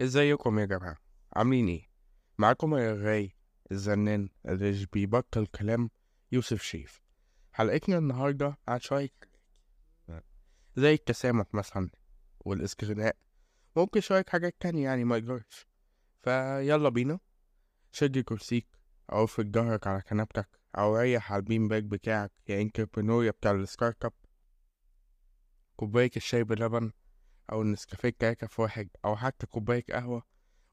ازيكم يا جماعة؟ عاملين إيه؟ معاكم الرغاي الزنان اللي بيبطل كلام يوسف شريف. حلقتنا النهاردة عن شوية زي التسامح مثلا والاستغناء ممكن شوية حاجات تانية يعني ما يجرش فيلا بينا. شد كرسيك أو افرد ظهرك على كنبتك أو ريح على ال bean bag بتاعك يا entrepreneur بتاع ال startup كوباية الشاي بلبن. أو النسكافيه كاكا في واحد أو حتى كوباية قهوة.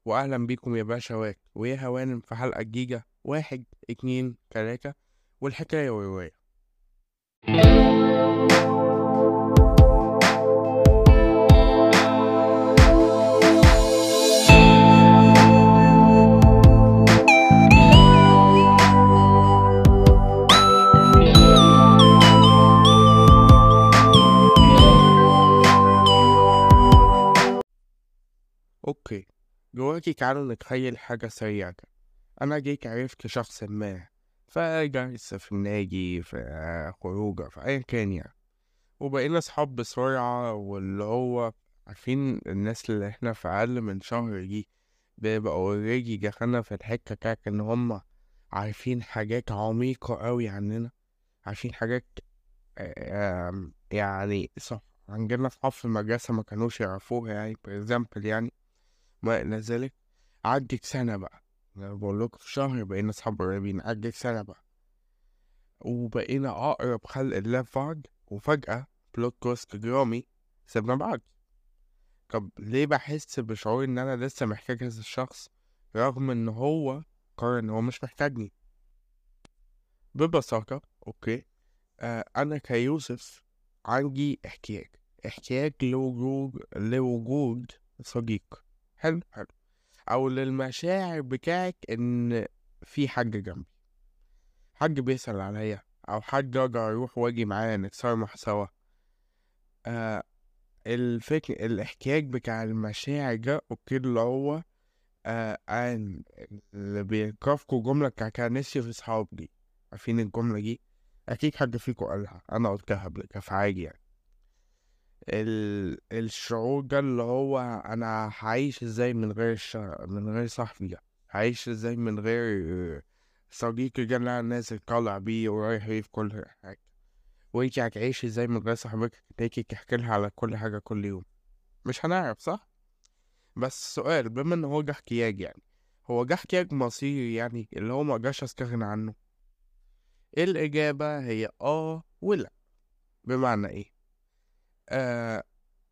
وأهلا بيكم يا باشوات ويا هوانم في حلقة جديدة. واحد اتنين تلاتة. والحكاية ورواية دلوقتي تعالوا نتخيل حاجة سريعة. أنا جيت عرفت شخص ما فجلسة في النادي في خروجة في أيا كان يعني وبقينا صحاب بسرعة واللي هو عارفين الناس اللي إحنا في أقل من شهر دي بيبقى اوريدي دخلنا في الحتة بتاعت إن هما عارفين حاجات عميقة أوي عننا عارفين حاجات آم، يعني صح عندنا صحاب في المدرسة ما كانوش يعرفوها يعني example يعني ما إلى ذلك. عدت سنة بقى. أنا بقول لكم في شهر بقينا صحاب قريبين. عدت سنة بقى. وبقينا أقرب خلق الله في بعض وفجأة plot twist درامي سيبنا بعض. طب ليه بحس بشعور إن أنا لسه محتاج هذا الشخص رغم إن هو قرر إن هو مش محتاجني؟ ببساطة okay. آه أنا كيوسف عندي احتياج. احتياج لوجود لوجود صديق. حلو حلو. أو للمشاعر بتاعك إن في حد جنبي. حد بيسأل عليا أو حد أقدر أروح وأجي معاه نتصرمح سوا. آه الفكر الاحتياج بتاع المشاعر ده okay اللي هو آه عن اللي بيكافكوا جملة بتاع كان نفسي في صحاب دي عارفين الجملة دي؟ أكيد حد فيكم قالها. أنا قلتها قبل كده في عادي يعني. ال... الشعور ده اللي هو أنا هعيش إزاي من غير الش... من غير صاحبي ده هعيش إزاي من غير صديقي ده اللي أنا نازل طالع بيه ورايح بيه في كل حاجة. وانتي هتعيشي إزاي من غير صاحبك؟ تيجي تحكي لها على كل حاجة كل يوم. مش هنعرف صح؟ بس سؤال بما إن هو ده احتياج يعني هو ده احتياج مصيري يعني اللي هو مقدرش أستغنى عنه. الإجابة؟ هي آه ولا. بمعنى إيه؟ آه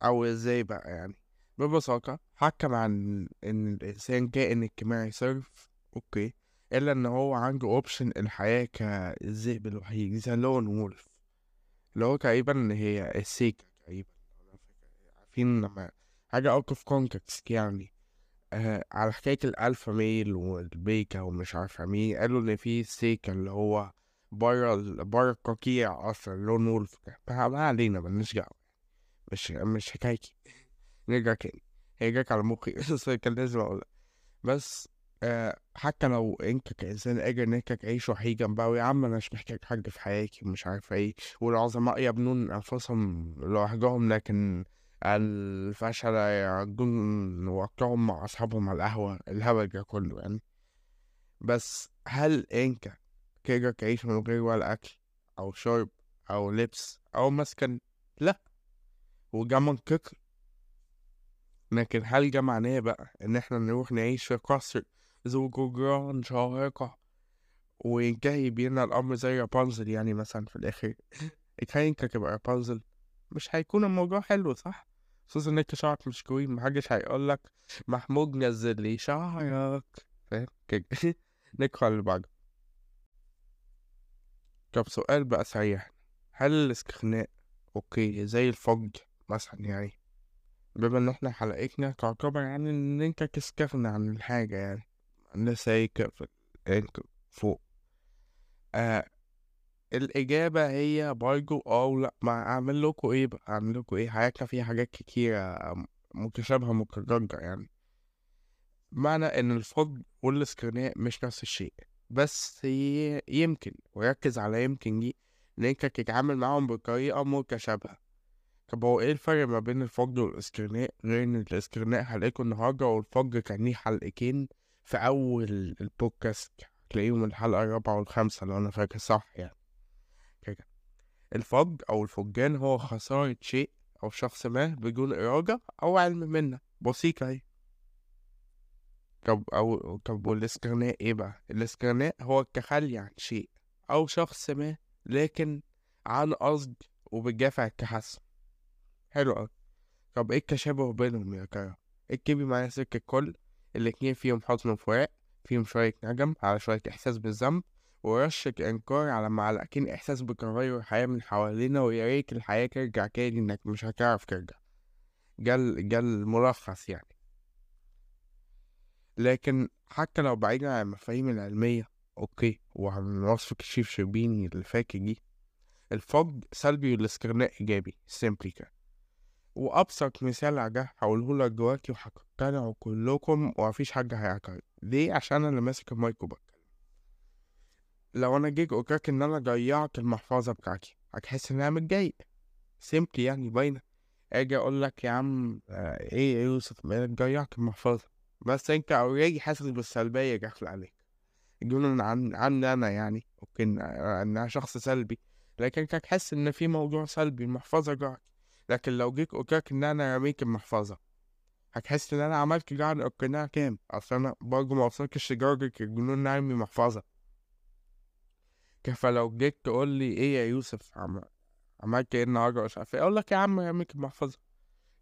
أو إزاي بقى يعني؟ ببساطة رغم إن الإنسان كائن اجتماعي صرف okay إلا إن هو عنده option الحياة كالذئب الوحيد زي lone wolf اللي هو تقريبا هي السيجما تقريبا. عارفين لما حاجة out of context يعني آه على حكاية الألفا male والبيتا ومش عارفة مين قالوا إن في سيجما اللي هو برا برا القطيع أصلا lone wolf ما علينا ملناش دعوة. مش مش حكايتي. نرجع تاني. هي جات على مخي بس كان لازم أقولها. بس آه حتى لو أنت كإنسان قادر إن أنت تعيش وحيد جنبها ويا عم أنا مش محتاج حد في حياتي ومش عارف إيه. والعظماء يبنون أنفسهم لوحدهم لكن الفشل يعدون وقتهم مع أصحابهم على القهوة. الهبل ده كله يعني. بس هل أنت تقدر تعيش من غير ولا أكل أو شرب أو لبس أو مسكن؟ لا. وده منطقي لكن هل ده معناه بقى إن إحنا نروح نعيش في قصر ذو جدران شاهقة وينتهي بينا الأمر زي رابنزل يعني مثلا في الآخر؟ تخيل إنت تبقى رابنزل. مش هيكون الموضوع حلو صح؟ خصوصا إن أنت شعرك مش طويل محدش هيقولك محمود نزل لي شعرك فاهم؟ كده. ندخل اللي بعده. طب سؤال بقى سريع. هل الاستغناء أوكي زي الفقد مثلا يعني بما إن إحنا حلقتنا تعتبر يعني إن أنت تستغنى عن الحاجة يعني لسه هيك فوق. آه الإجابة هي برضو آه ولأ. ما أعمل لكم إيه بقى؟ أعمل لكم إيه؟ حياتنا فيها حاجات كتيرة متشابهة متكررة يعني. معنى إن الفقد والاستغناء مش نفس الشيء بس يمكن وركز على يمكن دي إن أنت تتعامل معاهم بطريقة متشابهة. طب هو إيه الفرق ما بين الفج والاستغناء غير إن الاستغناء هلاقيكوا النهارده والفج كان ليه حلقتين في أول البودكاست تلاقيهم الحلقة الرابعة والخامسة لو أنا فاكر صح يعني. كده. الفج أو الفجان هو خسارة شيء أو شخص ما بدون إرادة أو علم منه. بسيطة أهي. طب أو طب والاستغناء إيه بقى؟ الاستغناء هو التخلي عن شيء أو شخص ما لكن عن قصد وبالجافع التحسن. حلو أوي. طب إيه التشابه بينهم يا ترى اكتبي معايا سكة كل الاتنين فيهم حزن وفراق فيهم شوية ندم على شوية إحساس بالذنب ورشة إنكار على معلقتين إحساس بتغير الحياة من حوالينا ويا ريت الحياة ترجع تاني إنك مش هتعرف ترجع. جال جال الملخص يعني. لكن حتى لو بعيدا عن المفاهيم العلمية أوكي وعن وصف كشيف شربيني اللي فاكر دي الفقد سلبي والاستغناء إيجابي simply كده. وأبسط مثال على ده هقوله لك دلوقتي وهتقتنعوا كلكم ومفيش حد هيعترض ليه؟ عشان أنا اللي ماسك المايك وبتكلم. لو أنا جيت قلتلك إن أنا ضيعت المحفظة بتاعتي هتحس إن أنا متضايق simply يعني باينة. أجي أقول لك يا عم آه، إيه يا يوسف؟ مالك ضيعت المحفظة. بس أنت already حاسس بالسلبية داخل عليك يقولون عن عني أنا يعني. ممكن آه، إن أنا شخص سلبي. لكن هتحس إن في موضوع سلبي المحفظة ضاعت لكن لو جيت قلتلك إن أنا رميت المحفظة هتحس إن أنا عملت جعل القناع كام؟ أصل أنا برضه موصلتش لدرجة الجنون إن أرمي محفظة. كيف لو جيت تقول لي إيه يا يوسف؟ عم... عملت إيه النهاردة؟ مش عارف إيه. أقول لك يا عم رميت المحفظة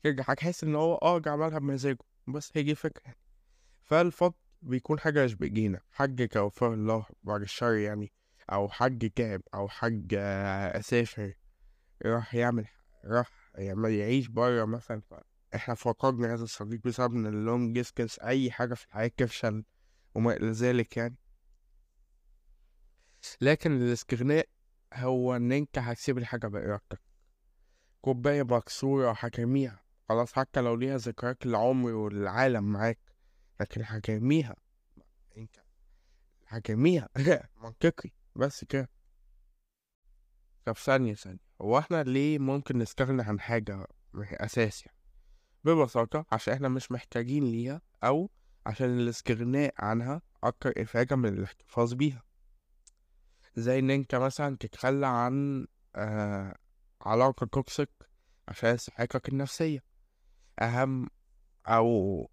كده هتحس إن هو أه عملها بمزاجه. بس هي دي فكرة يعني فالفقد بيكون حاجة مش بإيدينا. حد توفى الله بعد الشر يعني أو حد تعب أو حد آه، سافر راح يعمل راح يعمل يعيش برا مثلا إحنا فقدنا هذا الصديق بسبب إن ال long distance أي حاجة في الحياة تفشل وما إلى ذلك يعني. لكن الاستغناء هو إن أنت هتسيب الحاجة بإرادتك. كوباية مكسورة هترميها. خلاص حتى لو ليها ذكريات للعمر والعالم معاك لكن هترميها. أنت هترميها. منطقي. بس كده. طب ثانية ثانية هو إحنا ليه ممكن نستغنى عن حاجة أساسية ببساطة عشان إحنا مش محتاجين ليها أو عشان الاستغناء عنها أكتر إفادة من الاحتفاظ بيها. زي إن أنت مثلا تتخلى عن آه علاقة توكسيك عشان صحتك النفسية. أهم أو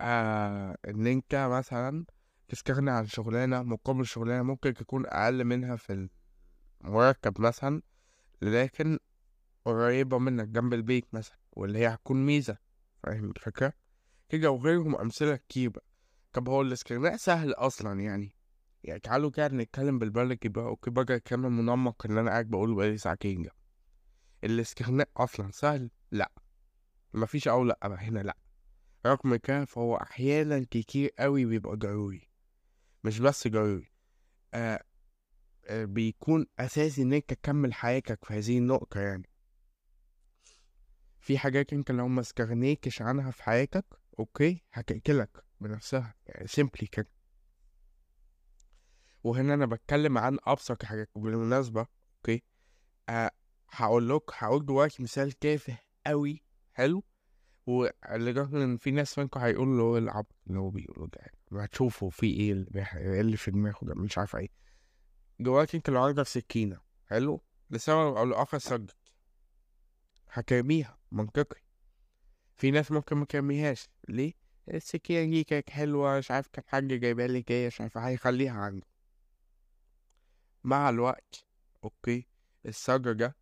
آه إن أنت مثلا تستغنى عن شغلانة مقابل شغلانة ممكن تكون أقل منها في المرتب مثلا لكن قريبة منك جنب البيت مثلا واللي هي هتكون ميزة. فاهم؟ الفكرة؟ كده وغيرهم أمثلة كتير بقى طب هو الاستغناء سهل أصلا يعني. يعني تعالوا كده نتكلم بالبلدي بقى بقى الكلام المنمق اللي أنا قاعد بقوله بقالي ساعتين ده. الاستغناء أصلا سهل؟ لأ. مفيش أو لأ هنا لأ. رغم كده فهو أحيانا كتير قوي بيبقى ضروري. مش بس ضروري. آه بيكون أساسي إن أنت تكمل حياتك في هذه النقطة يعني. في حاجات أنت لو ما استغنيتش عنها في حياتك okay هتقتلك بنفسها يعني simply كده. وهنا أنا بتكلم عن أبسط حاجات بالمناسبة okay. أه هقول لك هقول دلوقتي مثال تافه قوي حلو. ولدرجة إن في ناس منكم هيقولوا إيه العبط اللي هو بيقوله ده ما تشوفوا في إيه اللي. إيه اللي في دماغه ده مش عارف إيه. دلوقتي أنت عندك سكينة حلو؟ لسبب أو لآخر صدق هترميها منطقي. في ناس ممكن ما ترميهاش. ليه؟ السكينة دي كانت حلوة مش عارف كان حاجة جايبها لي جاية مش عارف هيخليها عنده مع الوقت أوكي الصدر ده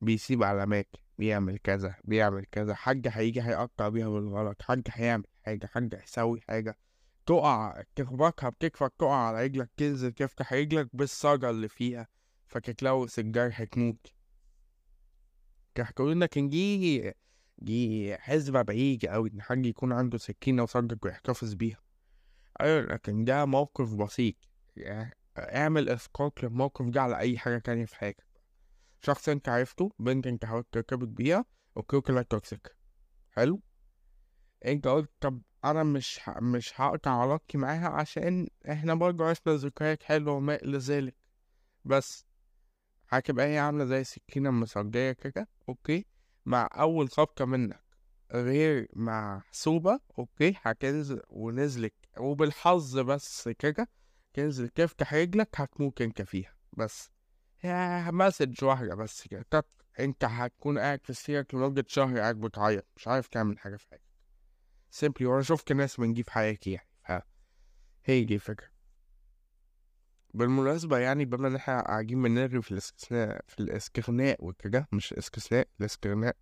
بيسيب علامات بيعمل كذا بيعمل كذا حاجة هيجي هيقطع بيها بالغلط حاجة هيعمل حاجة حاجة هيسوي حاجة. تقع تخبطها بتكفك تقع على رجلك تنزل تفتح رجلك بالصدى اللي فيها فتتلوث الجرح تموت هتقول لك ان دي دي حسبة بعيدة أوي إن حد يكون عنده سكينة وصدق ويحتفظ بيها. أيوة لكن ده موقف بسيط يعني اعمل إسقاط للموقف ده على أي حاجة تانية في حياتك. شخص أنت عرفته بنت أنت حاولت ترتبط بيها طلعت توكسيك. حلو؟ أنت قلت طب أنا مش ه... مش هقطع علاقتي معاها عشان إحنا برضه عشنا ذكريات حلوة وما إلى ذلك. بس هتبقى هي عاملة زي السكينة المصجية كده أوكي؟ مع أول خبطة منك غير محسوبة أوكي؟ هتنزل ونزلك وبالحظ بس كده تنزل تفتح رجلك هتموت أنت فيها. بس يا مسج واحدة بس كده أنت هتكون قاعد في السيرك لمدة شهر قاعد بتعيط مش عارف تعمل حاجة في حياتك سيمبلي وأنا شفت ناس من دي في حياتي يعني ف هي دي الفكرة. بالمناسبة يعني بما إن إحنا قاعدين بنرغي في الاستثناء في الاستغناء وكده مش الاستثناء الاستغناء.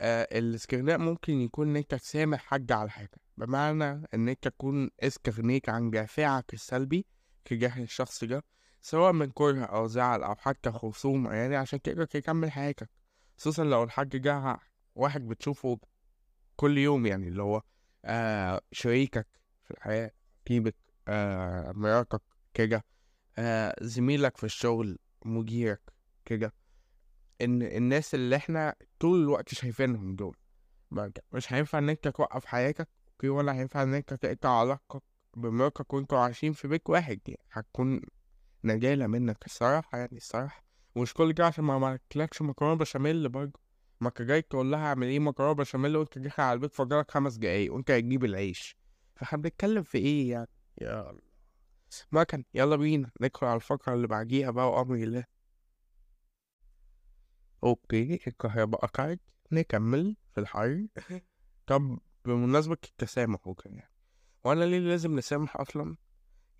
آه الاستغناء ممكن يكون إن أنت تسامح حد على حاجة. بمعنى إن أنت تكون استغنيت عن دافعك السلبي تجاه الشخص ده سواء من كره أو زعل أو حتى خصومة يعني عشان تقدر تكمل حياتك. خصوصا لو الحاج ده واحد بتشوفه كل يوم يعني اللي هو آه شريكك في الحياة قريبك آه مراتك كده آه زميلك في الشغل مديرك كده. إن الناس اللي إحنا طول الوقت شايفينهم دول. مش هينفع إن أنت توقف حياتك أوكي؟ ولا هينفع إن أنت تقطع علاقتك بمراتك وأنتوا عايشين في بيت واحد يعني. هتكون نجالة منك الصراحة يعني الصراحة. ومش كل ده عشان ما عملتلكش مكرونة بشاميل برضه. ما انت جاي تقول لها اعمل إيه؟ مكرونة بشاميل وانت داخل على البيت فاضلك خمس دقايق وانت هتجيب العيش. فاحنا بنتكلم في إيه يعني؟ يا الله ما كان يلا بينا ندخل على الفقرة اللي بعديها بقى وأمر الله. أوكي الكهرباء قطعت نكمل في الحر. طب بمناسبة التسامح وكده يعني وأنا ليه لازم نسامح أصلا؟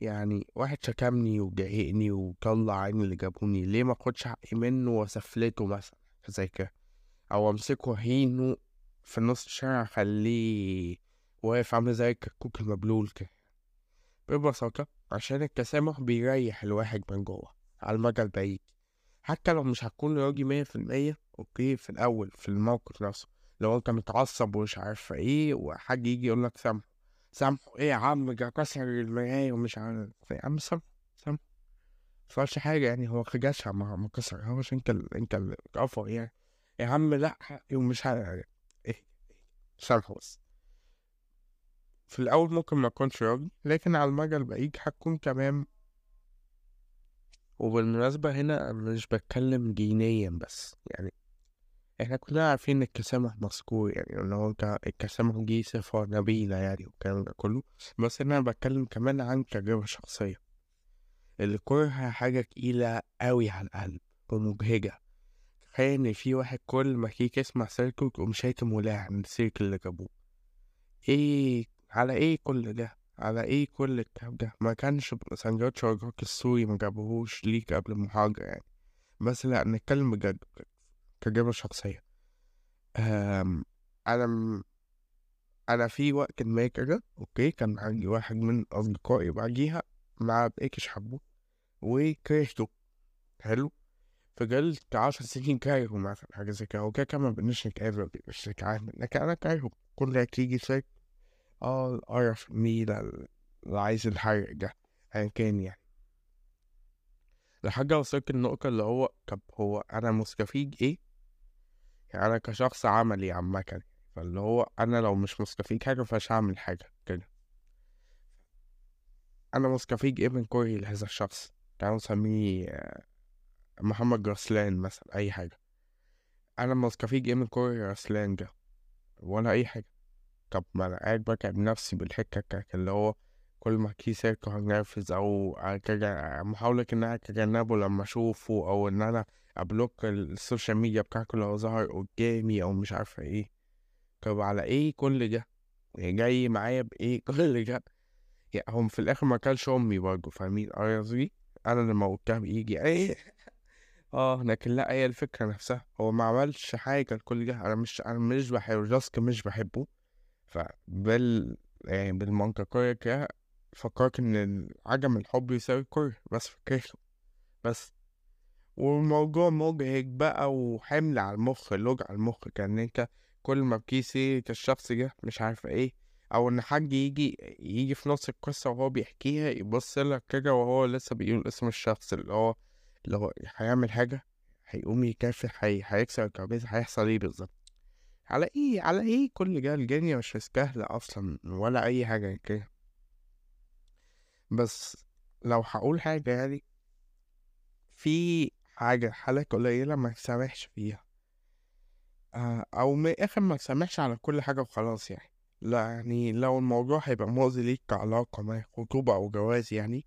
يعني واحد شتمني وضايقني وطلع عيني اللي جابوني ليه ما أخدش حقي منه وأسفلته مثلا؟ زي كده. أو أمسكه هينه في نص الشارع أخليه واقف عامل زي الكتكوت المبلول كده. ببساطة عشان التسامح بيريح الواحد من جوه على المدى البعيد. حتى لو مش هتكون راضي مية في المية أوكي في الأول في الموقف نفسه. لو أنت متعصب ومش عارف إيه وحد يجي يقولك سامحه. سامحه إيه يا عم؟ ده كسر المراية ومش عارف إيه. يا عم سامحه سامحه. مفيهاش حاجة يعني هو خجاشها ما كسرهاش. أنت ال... أنت اتقفر يعني. يا عم لا ومش عارف إيه سامحه بس في الأول ممكن ما أكونش راضي لكن على المدى البعيد هتكون تمام. وبالمناسبة هنا مش بتكلم دينيا بس يعني إحنا كلنا عارفين إن التسامح مذكور يعني إن هو التسامح دي صفة نبيلة يعني والكلام ده كله. بس أنا بتكلم كمان عن تجربة شخصية. الكره حاجة تقيلة قوي على القلب ومبهجة. تخيل إن في واحد كل ما فيك يسمع سيرته تقوم شاتم ولاعن السيرك اللي جابوه. إيه؟ على إيه كل ده؟ على إيه كل الكلام ده؟ ما كانش سندوتش وجهك السوري ما جابوهوش ليك قبل المحاضرة يعني. بس لأ نتكلم بجد تجربة شخصية. أم أنا أنا في وقت ما كده أوكي كان عندي واحد من أصدقائي بعديها ما بقيتش حبه وكرهته. حلو؟ فجلت عشر سنين كارهه مثلا حاجة زي كده وكده كده ما بقناش نتقابل مش نتعامل لكن أنا كارهه كل تيجي سيرك آه القرف مين اللي عايز الحرق ده أيا كان يعني لحد وصلت النقطة اللي هو طب هو أنا مستفيد إيه؟ يعني أنا كشخص عملي عامة فاللي هو أنا لو مش مستفيد حاجة فمش هعمل حاجة كده أنا مستفيد إيه من كرهي لهذا الشخص؟ تعالوا نسميه محمد رسلان مثلا أي حاجة أنا مستفيد إيه من كرهي رسلان ده؟ ولا أي حاجة طب ما أنا قاعد بتعب نفسي بالحكة كده اللي هو كل ما كي سيرته هنرفز أتجا- محاولة إن أنا أتجنبه لما أشوفه أو إن أنا أبلوك ال social media بتاعته لو ظهر قدامي أو مش عارفة إيه طب على إيه كل ده؟ جاي معايا بإيه كل ده؟ يعني هم في الآخر ما كانش أمي برضه فاهمين قصدي؟ أنا اللي موتها بإيدي إيه آه لكن لأ هي الفكرة نفسها هو ما عملش حاجة لكل ده أنا مش أنا مش بحبه just مش بحبه. فبال يعني بالمنطقية كده فكرت إن عدم الحب يساوي الكره بس فكرته بس. والموضوع مجهد بقى وحمل على المخ لوج على المخ كأن أنت كل ما بكيسي الشخص ده مش عارف إيه أو إن حد يجي يجي في نص القصة وهو بيحكيها يبص لك كده وهو لسه بيقول اسم الشخص اللي هو هو هيعمل حاجة هيقوم يكافح هي... هيكسر الترابيزة هيحصل إيه بالظبط على إيه على إيه كل ده؟ الدنيا مش مستاهلة أصلا ولا أي حاجة كده. بس لو هقول حاجة يعني في حاجة حالات قليلة ما تسامحش فيها. آه، أو من الآخر ما تسامحش على كل حاجة وخلاص يعني. لا يعني لو الموضوع هيبقى مؤذي ليك كعلاقة ما خطوبة أو جواز يعني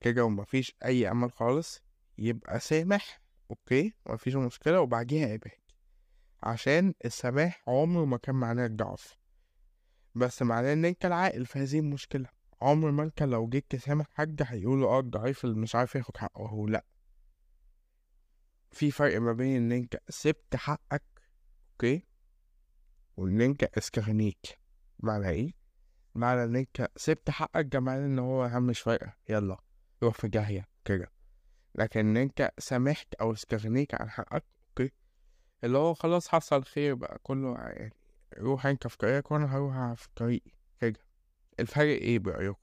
كده ومفيش أي أمل خالص. يبقى سامح أوكي؟ مفيش مشكلة وبعديها ابعد عشان السماح عمره ما كان معناه الضعف. بس معناه إن أنت العاقل في هذه المشكلة. عمر ما أنت لو جيت تسامح حد هيقولوا آه الضعيف اللي مش عارف ياخد حقه هو لأ. في فرق ما بين إن أنت سبت حقك okay؟ وإن أنت استغنيت. معنى إيه؟ معنى إن أنت سبت حقك ده إن هو مش فارقة. يلا روح في داهية كده. لكن أنت سامحت أو استغنيت عن حقك okay اللي هو خلاص حصل خير بقى كله يعني روح أنت في طريقك وأنا هروح في طريقي كده. الفرق إيه برأيكم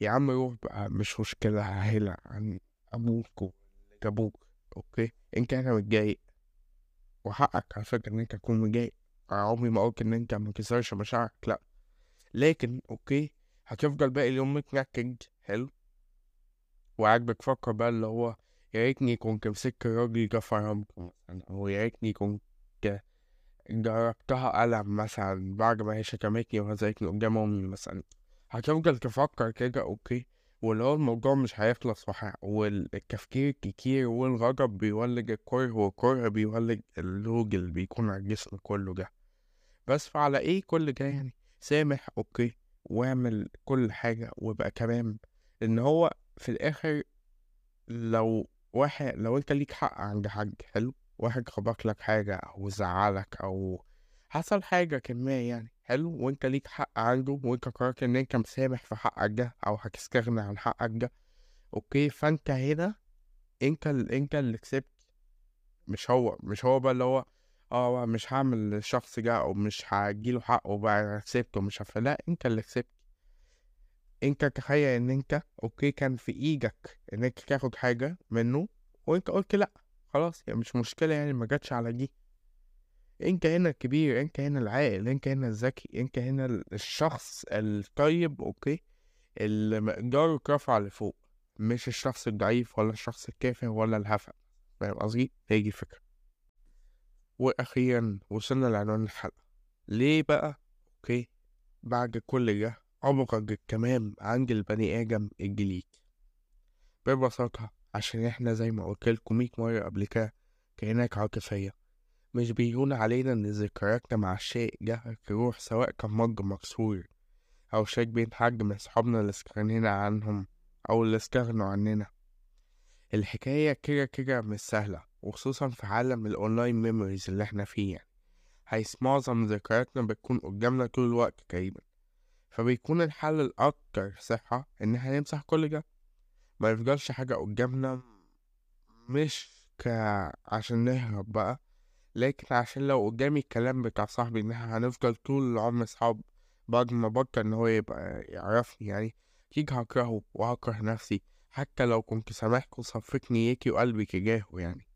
يا عم روح بقى مش مشكلة ههلا عن أبوك واللي أوكي؟ إن كان متضايق. وحقك على فكرة إن أنت تكون متضايق. عمري ما قلت إن أنت مكسرش مشاعرك لأ. لكن أوكي؟ هتفضل باقي اليوم متنكد حلو؟ وعاجبك فكر بقى اللي هو يا ريتني كنت مسكت الراجل ده فرمته مثلا أو يا ريتني كنت ضربتها قلم مثلا بعد ما هي شتمتني وهزقتني قدام أمي مثلا. هتفضل تفكر كده okay. واللي هو الموضوع مش هيخلص. والتفكير الكتير والغضب بيولد الكره والكره بيولد اللوج اللي بيكون على الجسم كله ده. بس فعلى إيه كل ده يعني؟ سامح okay. واعمل كل حاجة وابقى تمام. إن هو في الآخر لو واحد لو أنت ليك حق عند حد حلو؟ واحد خبط لك حاجة أو زعلك أو حصل حاجة كما يعني حلو؟ وأنت ليك حق عنده وأنت قررت إن أنت مسامح في حقك ده أو هتستغنى عن حقك ده أوكي؟ فأنت هنا أنت. أنت اللي كسبت. مش هو مش هو بقى اللي هو آه مش هعمل الشخص ده أو مش هجيله حقه بقى أنا كسبته مش عارف لا أنت اللي كسبت. انت تخيل ان انت okay كان في إيدك ان انت تاخد حاجة منه وانت قلت لأ خلاص يعني مش مشكلة يعني ما جاتش على دي. انت هنا الكبير انت هنا العاقل انت هنا الذكي انت هنا الشخص الطيب okay اللي مقداره رفع لفوق. مش الشخص الضعيف ولا الشخص الكافر ولا الهفأ فاهم قصدي؟ هي دي الفكرة. وأخيرا وصلنا لعنوان الحلقة. ليه بقى؟ okay بعد كل ده أبغض التمام عند البني آدم ال delete ببساطة عشان إحنا زي ما قلتلكوا مية مرة قبل كده كائنات عاطفية. مش بيهون علينا إن ذكرياتنا مع الشيء ده تروح سواء كان مج مكسور أو شات بين حد من صحابنا اللي استغنينا عنهم أو اللي استغنوا عننا. الحكاية كده كده مش سهلة وخصوصا في عالم ال online memories اللي إحنا فيه يعني. حيث معظم ذكرياتنا بتكون قدامنا طول الوقت تقريبا. فبيكون الحل الأكتر صحة إن إحنا نمسح كل ده. ما يفضلش حاجة قدامنا مش ك عشان نهرب بقى لكن عشان لو قدامي الكلام بتاع صاحبي إن إحنا هنفضل طول العمر صحاب بعد ما بطل إن هو يبقى يعرفني يعني أكيد هكرهه وهكره نفسي حتى لو كنت سامحك وصفيت نيتي وقلبي تجاهه يعني.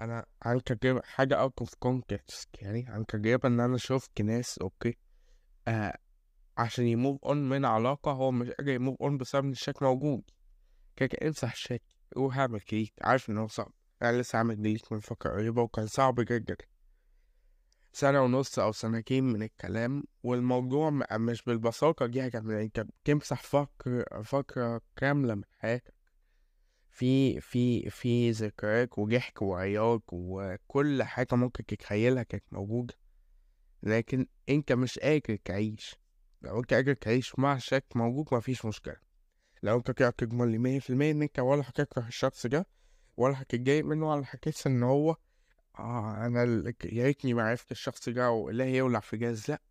أنا عن تجربة حاجة out of context يعني عن تجربة إن أنا شفت ناس okay؟ آه عشان move on من علاقة هو مش قادر move on بسبب إن الشات موجود. كده امسح الشات روح اعمل click عارف إن هو صعب. أنا لسه عامل delete من فترة قريبة وكان صعب جدا. سنة ونص أو سنتين من الكلام والموضوع مش بالبساطة دي كان أنت بتمسح فقر فقرة كاملة من حياتك. في في في ذكريات وضحك وعياط وكل حاجة ممكن تتخيلها كانت موجودة. لكن أنت مش قادر تعيش. لو أنت قادر تعيش مع الشك موجود مفيش مشكلة. لو أنت كده تجمل لي مية في المية إن أنت ولا هتكره الشخص ده ولا هتتضايق منه ولا هتحس إن هو آه أنا يا ريتني ما عرفت الشخص ده ولا يولع في جاز لا.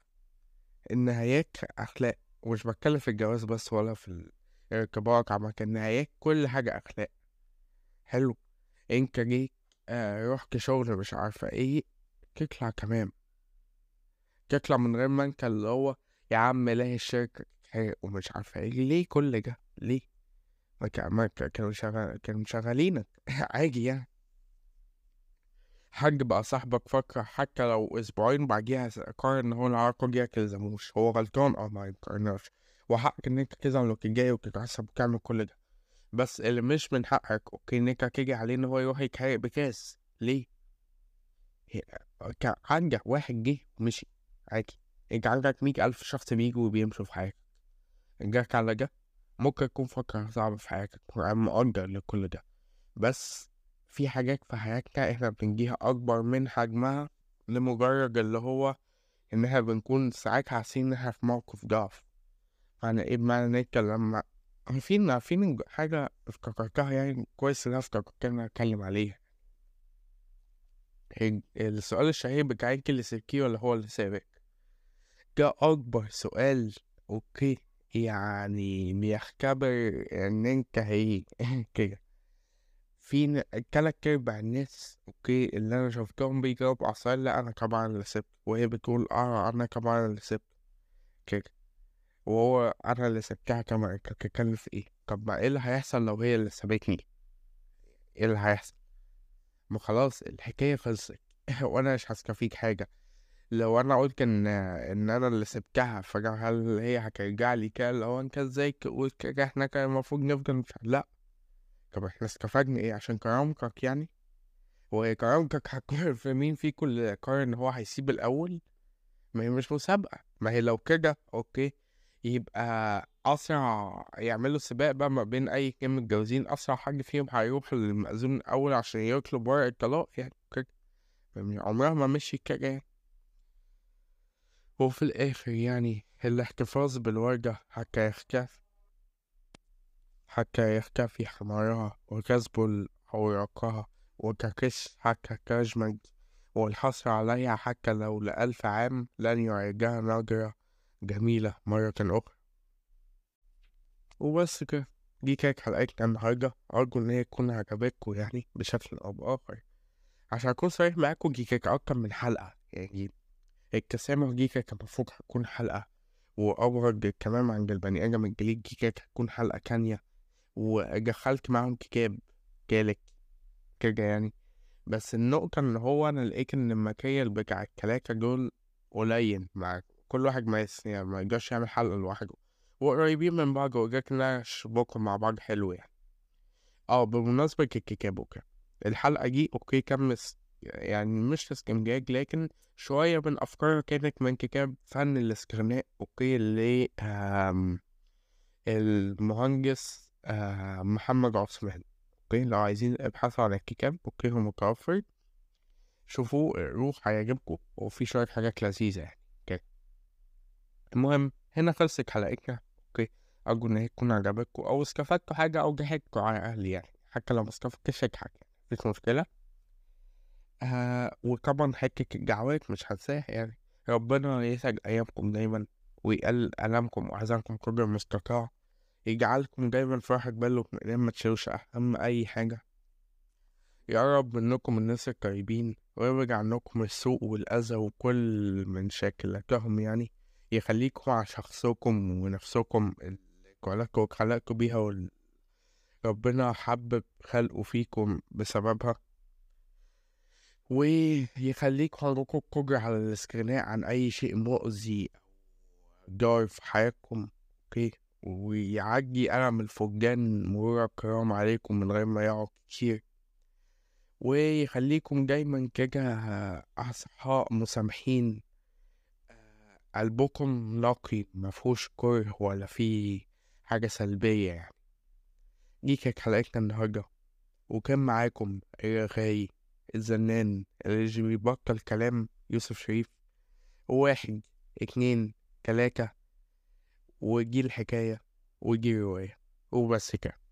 النهايات أخلاق. ومش بتكلم في الجواز بس ولا في الارتباط عامة النهايات كل حاجة أخلاق. حلو. أنت جيت آه رحت شغل مش عارفة إيه تطلع تمام. تطلع من غير ما انت اللي هو يا عم لا الشركة ومش عارفة إيه ليه كل ده؟ ليه؟ ما كا- ما كا- كانوا كانوا مشغلينك عادي يعني. حد بقى صاحبك فترة حتى لو أسبوعين بعديها قرر إن هو العلاقة دي متلزموش هو غلطان أه ما يقارناش وحقك إن أنت تزعل وتتضايق وتتعصب وتعمل كل ده. بس اللي مش من حقك أوكي انك تيجي عليه إن هو يروح يتحرق بكاس. ليه؟ عندك واحد جه ومشي. عادي. انت عندك مية ألف شخص بيجوا وبيمشوا في حياتك. جاك على ده ممكن يكون فترة صعبة في حياتك. مقدر لكل ده. بس في حاجات في حياتنا إحنا بنجيها أكبر من حجمها لمجرد اللي هو إن إحنا بنكون ساعات حاسين إن إحنا في موقف ضعف. معنى إيه بمعنى إن انت لما عارفين عارفين حاجة افتكرتها يعني كويس إن أنا افتكرت إن أتكلم عليها. السؤال الشهير بتاع اللي سبتيه ولا هو اللي سابك ده أكبر سؤال okay يعني بيختبر إن أنت هي كده. في تلات أرباع الناس okay اللي أنا شفتهم بيجاوبوا على لا أنا طبعا اللي سبت. وهي بتقول آه أنا طبعا اللي سبت. كده. وهو أنا اللي سبتها كمان بتتكلم في إيه؟ طب ما إيه اللي هيحصل لو هي اللي سابتني؟ إيه اللي هيحصل؟ ما خلاص الحكاية خلصت. وأنا مش هستفيد حاجة. لو أنا قلت إن إن أنا اللي سبتها فهل هي هترجع لي كده؟ اللي هو أنت إزاي تقول كده؟ إحنا كان المفروض نفضل مش لأ. طب إحنا استفدنا إيه؟ عشان كرامتك يعني. هو كرامتك هتقرر في مين فيكم اللي قرر إن هو هيسيب الأول؟ ما هي مش مسابقة. ما هي لو كده أوكي. يبقى أسرع يعملوا سباق بقى ما بين أي اتنين متجوزين أسرع حد فيهم هيروح للمأذون الأول عشان يطلب ورق الطلاق يعني كده يعني عمرها ما مشي كده يعني. وفي الآخر يعني الاحتفاظ بالوردة يختفي حتى يختفي حمارها وكسب أوراقها وككش حتى تجمد والحصر عليها حتى لو لألف عام لن يعيدها نظرة جميلة مرة أخرى. وبس كده دي كانت حلقتنا النهاردة. أرجو إن هي تكون عجبتكم يعني بشكل أو بآخر. عشان أكون صريح معاكم دي كانت أكتر من حلقة يعني التسامح دي كانت المفروض هتكون حلقة وأبرد كمان عند البني آدم الجديد دي كانت هتكون حلقة تانية ودخلت معاهم كتاب تالت كده يعني. بس النقطة إن هو أنا لقيت إن ال material بتاع التلاتة دول قليل مع كل واحد ما يعني ما يقدرش يعمل حلقة لوحده وقريبين من بعض وجاك نناقش بكرة مع بعض حلو يعني. آه بمناسبة الكتاب وكده الحلقة دي okay كمش يعني مش استنتاج لكن شوية من أفكارها كانت من كتاب فن الاستغناء okay ل آم، المهندس آم، محمد عثمان. okay لو عايزين ابحثوا عن الكتاب okay هو متوفر. شوفوه روح هيعجبكم. وفي شوية حاجات لذيذة يعني. okay المهم هنا خلصت حلقتنا. okay أرجو إن هي تكون عجبتكم أو استفدتوا حاجة أو ضحكتوا على أهلي يعني. حتى لو ما استفدتش يعني. مفيش مشكلة. آه وطبعا حتة الدعوات مش هنساها يعني. ربنا يسعد أيامكم دايما ويقلل ألمكم وأحزانكم قدر المستطاع يجعلكم دايما في راحة بال واطمئنان ما تشيلوش أهم أي حاجة. يقرب منكم الناس الطيبين ويبعد عنكم السوء والأذى وكل من شاكلتهم يعني. يخليكم مع شخصكم ونفسكم اللي خلقكم بيها وال... ربنا حبب خلقه فيكم بسببها. ويخليكم عندكم القدرة على الاستغناء عن أي شيء مؤذي ضار في حياتكم أوكي؟ ويعدي ألم الفقدان مرور الكرام عليكم من غير ما يقعد كتير. ويخليكم دايما كده أصحاء مسامحين. آه، قلبكم نقي مفهوش كره ولا فيه حاجة سلبية يعني. دي كانت حلقتنا النهاردة. وكان معاكم الرغاي الزنان اللي بيبطل كلام يوسف شريف. واحد اتنين تلاتة وجي الحكاية وجي الرواية وبس كده.